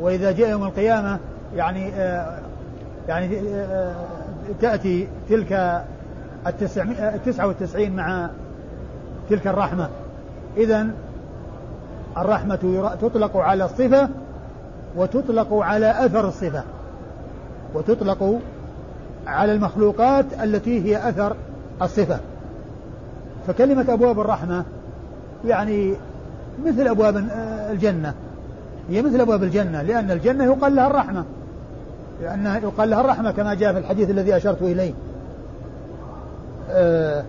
وإذا جاء يوم القيامة يعني آه يعني آه تأتي تلك التسعة والتسعين مع تلك الرحمة. إذا الرحمة تطلق على الصفة وتطلق على أثر الصفة. وتطلق على المخلوقات التي هي أثر الصفة. فكلمة أبواب الرحمة يعني مثل أبواب الجنة. هي مثل أبواب الجنة لأن الجنة يقال لها الرحمة. لأنها يقال لها الرحمة كما جاء في الحديث الذي أشرت إليه. أه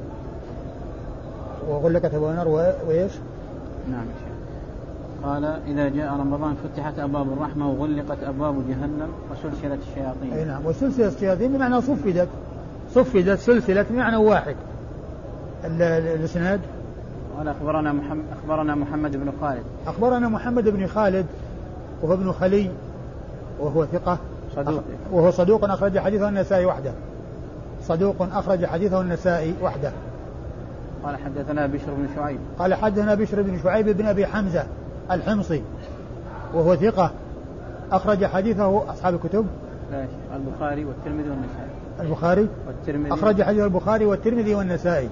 وغلقت أبواب النار وإيش؟ نعم قال إذا جاء رمضان فتحت أبواب الرحمة وغلقت أبواب جهنم وسلسلة الشياطين. أي نعم وسلسلة الشياطين بمعنى صفدت. صفدت سلسلة بمعنى واحد. الإسناد؟ قال أخبرنا محمد أخبرنا محمد بن خالد. أخبرنا محمد بن خالد وهو ابن خلي وهو ثقة. صدوق. وهو صدوق أخرج حديثه النسائي وحده. صدوق أخرج حديثه النسائي وحده. قال حدثنا بشر بن شعيب. قال حدثنا بشر بن شعيب بن أبي حمزة الحمصي وهو ثقة. أخرج حديثه أصحاب الكتب. لا البخاري والترمذي والنسائي. البخاري؟ والترمذي. أخرج حديث البخاري والترمذي والنسائي.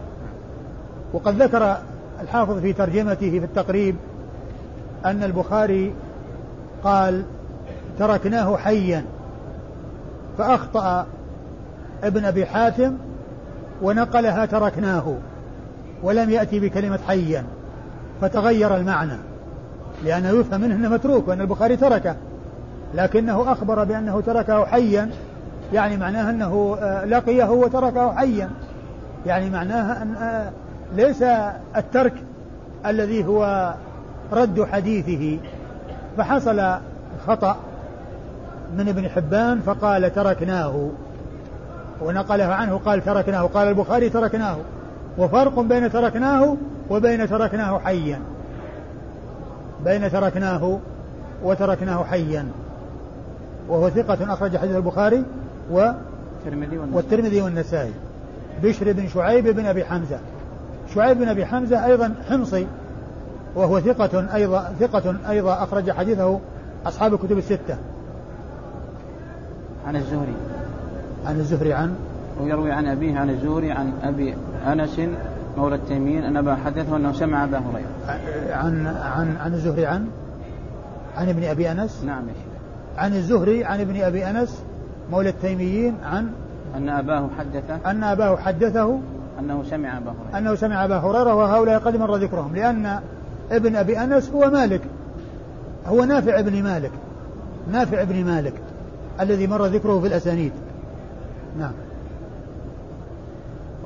وقد ذكر الحافظ في ترجمته في التقريب أن البخاري قال تركناه حيا. فأخطأ ابن أبي حاتم ونقلها تركناه. ولم يأتي بكلمة حيا. فتغير المعنى لأنه يفهم منه أنه متروك وأن البخاري تركه. لكنه أخبر بأنه تركه حيا يعني معناه أنه آه، لقيه وتركه حيا. يعني معناها أن آه، ليس الترك الذي هو رد حديثه. فحصل خطأ من ابن حبان فقال تركناه. ونقله عنه قال تركناه. قال البخاري تركناه. وفرق بين تركناه وبين تركناه حيا. بين تركناه وتركناه حيا. وهو ثقة أخرج حديث البخاري و والترمذي والنسائي. بشر بن شعيب بن أبي حمزة. شعيب بن أبي حمزة أيضا حمصي وهو ثقة أيضا ثقة أيضا أخرج حديثه أصحاب الكتب الستة. عن الزهري. عن الزهري عن؟ ويروي عن أبيه عن الزهري عن أبي أنس مولى التيمين أن أبا حدثه أنه سمع أبا هريرة. عن عن عن الزهري عن؟ عن ابن أبي أنس؟ نعم يا شيخ. عن الزهري عن ابن أبي أنس مولى التيميين عن؟ أن أباه حدثه. أن أباه حدثه أنه سمع أبا هريرة. أنه سمع أبا هريرة وهؤلاء قد مر ذكرهم لأن ابن أبي أنس هو مالك. هو نافع ابن مالك. نافع ابن مالك الذي مر ذكره في الأسانيد. نعم.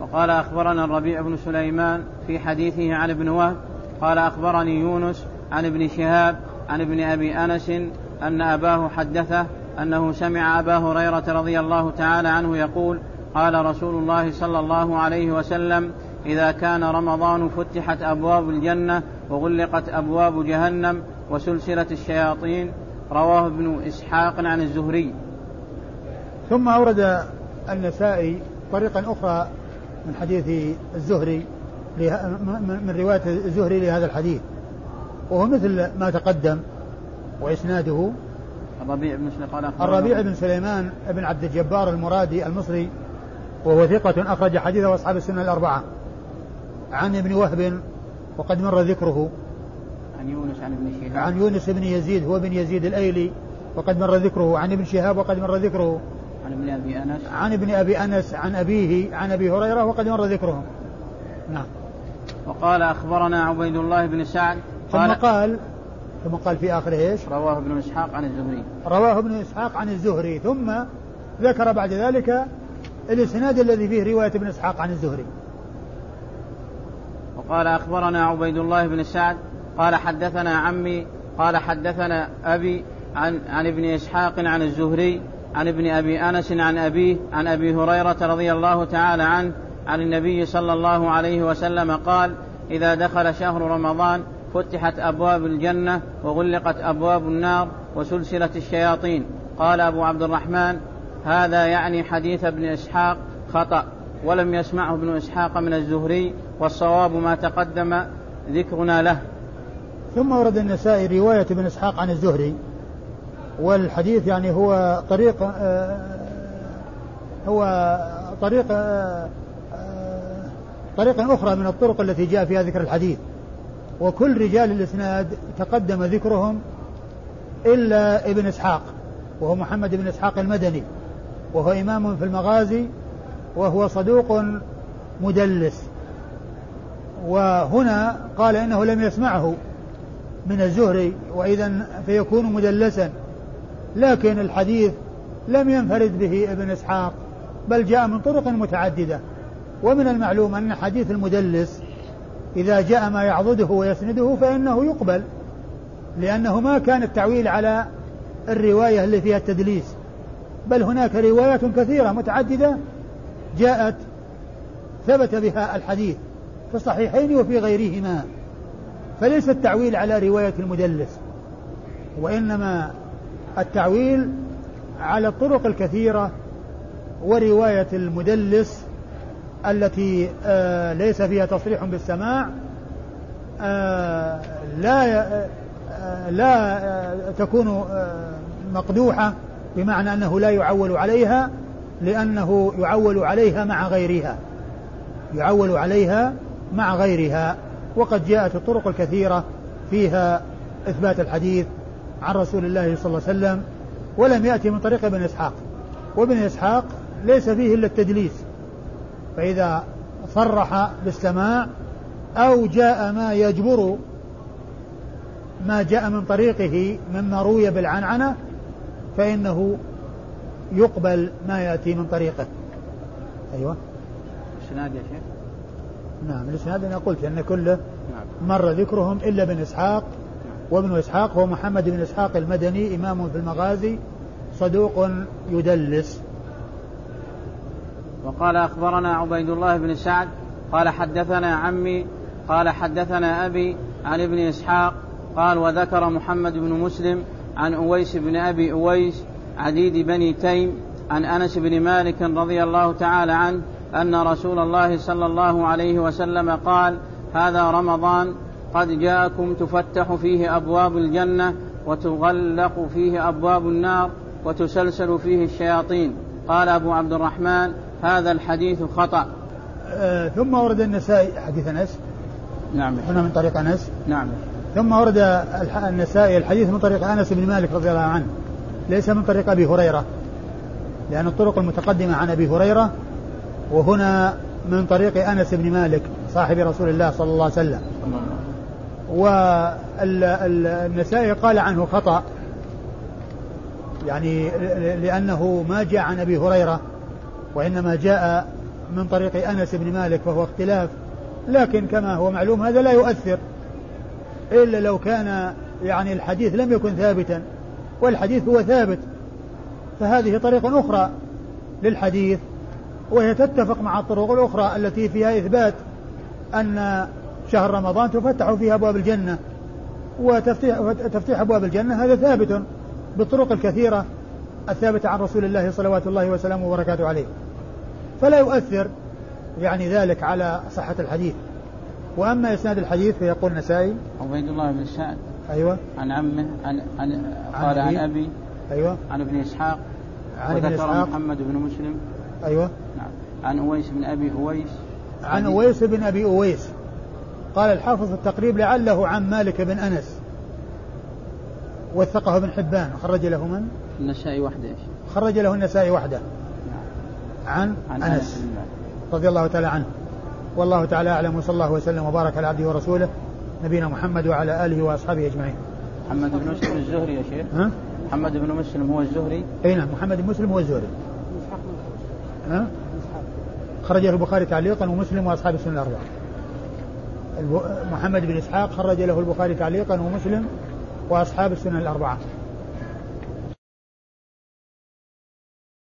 وقال أخبرنا الربيع بن سليمان في حديثه عن ابن وهب قال أخبرني يونس عن ابن شهاب عن ابن أبي أنس أن أباه حدثه أنه سمع أبا هريرة رضي الله تعالى عنه يقول قال رسول الله صلى الله عليه وسلم إذا كان رمضان فتحت أبواب الجنة وغلقت أبواب جهنم وسلسلة الشياطين رواه ابن إسحاق عن الزهري. ثم أورد النسائي طريقا أخرى من حديث الزهري من رواية الزهري لهذا الحديث وهو مثل ما تقدم وإسناده. الربيع بن سليمان الربيع بن سليمان بن عبد الجبار المرادي المصري وهو ثقة أخرج حديثه أصحاب السنة الأربعة. عن ابن وهب وقد مر ذكره. عن يونس عن ابن شهاب. عن يونس بن يزيد هو بن يزيد الأيلي وقد مر ذكره. عن ابن شهاب وقد مر ذكره. عن ابن أبي أنس. عن ابن أبي أنس عن أبيه عن أبي هريرة وقد مر ذكرهم. نعم. وقال أخبرنا عبيد الله بن سعد. قال ثم قال ثم قال في آخره إيش؟ رواه ابن إسحاق عن الزهري. رواه ابن إسحاق عن الزهري ثم ذكر بعد ذلك الإسناد الذي فيه رواية ابن إسحاق عن الزهري. وقال أخبرنا عبيد الله بن سعد قال حدثنا عمي قال حدثنا أبي عن عن ابن إسحاق عن الزهري عن ابن أبي أنس عن أبيه عن أبي هريرة رضي الله تعالى عنه عن النبي صلى الله عليه وسلم قال إذا دخل شهر رمضان فتحت أبواب الجنة وغلقت أبواب النار وسلسلة الشياطين قال أبو عبد الرحمن هذا يعني حديث ابن إسحاق خطأ ولم يسمعه ابن إسحاق من الزهري والصواب ما تقدم ذكرنا له. ثم ورد النسائي رواية ابن إسحاق عن الزهري والحديث يعني هو طريق آه، هو طريق آه، آه، طريق أخرى من الطرق التي جاء فيها ذكر الحديث. وكل رجال الإسناد تقدم ذكرهم إلا ابن إسحاق وهو محمد بن إسحاق المدني. وهو إمام في المغازي وهو صدوق مدلس. وهنا قال إنه لم يسمعه من الزهري وإذا فيكون مدلسا. لكن الحديث لم ينفرد به ابن إسحاق بل جاء من طرق متعددة. ومن المعلوم أن حديث المدلس إذا جاء ما يعضده ويسنده فإنه يقبل لأنه ما كان التعويل على الرواية اللي فيها التدليس. بل هناك روايات كثيرة متعددة جاءت ثبت بها الحديث في الصحيحين وفي غيرهما فليس التعويل على رواية المدلس وإنما التعويل على الطرق الكثيرة ورواية المدلس التي آه ليس فيها تصريح بالسماع آه لا آه لا تكون مقدوحة بمعنى أنه لا يعول عليها لأنه يعول عليها مع غيرها. يعول عليها مع غيرها. وقد جاءت الطرق الكثيرة فيها إثبات الحديث عن رسول الله صلى الله عليه وسلم ولم يأتي من طريق ابن إسحاق. وابن إسحاق ليس فيه إلا التدليس. فإذا صرح بالسماع أو جاء ما يجبر ما جاء من طريقه مما روي بالعنعنة فإنه يقبل ما يأتي من طريقه. أيوة. الإسناد يا شيخ؟ نعم الإسناد أنا قلت أن كله نعم. مر ذكرهم إلا بن إسحاق وابن إسحاق هو محمد بن إسحاق المدني إمام في المغازي صدوق يدلس. وقال أخبرنا عبيد الله بن سعد قال حدثنا عمي قال حدثنا أبي عن ابن إسحاق قال وذكر محمد بن مسلم عن أويس بن أبي أويس عديد بني تيم عن أنس بن مالك رضي الله تعالى عنه أن رسول الله صلى الله عليه وسلم قال هذا رمضان قد جاءكم تفتح فيه أبواب الجنة وتغلق فيه أبواب النار وتسلسل فيه الشياطين. قال أبو عبد الرحمن هذا الحديث خطأ. آه ثم ورد النسائي حديث أنس. نعم. هنا من طريق أنس. نعم. ثم ورد النسائي الحديث من طريق أنس بن مالك رضي الله عنه ليس من طريق أبي هريرة لأن الطرق المتقدمة عن أبي هريرة وهنا من طريق أنس بن مالك صاحب رسول الله صلى الله عليه وسلم. والنسائي قال عنه خطأ يعني لأنه ما جاء عن أبي هريرة وإنما جاء من طريق أنس بن مالك فهو اختلاف لكن كما هو معلوم هذا لا يؤثر. إلا لو كان يعني الحديث لم يكن ثابتا والحديث هو ثابت. فهذه طريق أخرى للحديث وهي تتفق مع الطرق الأخرى التي فيها إثبات أن شهر رمضان تفتح فيه أبواب الجنة. وتفتيح تفتيح أبواب الجنة هذا ثابت بالطرق الكثيرة الثابتة عن رسول الله صلوات الله وسلامه وبركاته عليه. فلا يؤثر يعني ذلك على صحة الحديث. وأما إسناد الحديث فيقول النسائي. عبيد الله بن سعد. أيوة. عن عمه عن عن قال عن, عن أبي. أيوة. عن ابن إسحاق. عن ابن إسحاق. محمد بن مسلم. أيوة. نعم. عن أويس بن أبي أويس. عن أويس بن أبي أويس. قال الحافظ التقريب لعله عن مالك بن أنس. وثقه ابن حبان. خرج له من؟ النسائي وحده. خرج له النسائي وحده. عن, عن أنس, أنس رضي الله تعالى عنه. والله تعالى أعلم وصلى الله وسلم وبارك على عبده ورسوله نبينا محمد وعلى آله وأصحابه أجمعين. محمد بن مسلم الزهري يا شيخ. ها؟ محمد بن مسلم هو الزهري. أي نعم محمد بن مسلم هو الزهري. ها؟ خرجه البخاري تعليقا ومسلم وأصحاب السنة الأربعة. محمد بن إسحاق خرج له البخاري تعليقا ومسلم وأصحاب السنن الأربعة.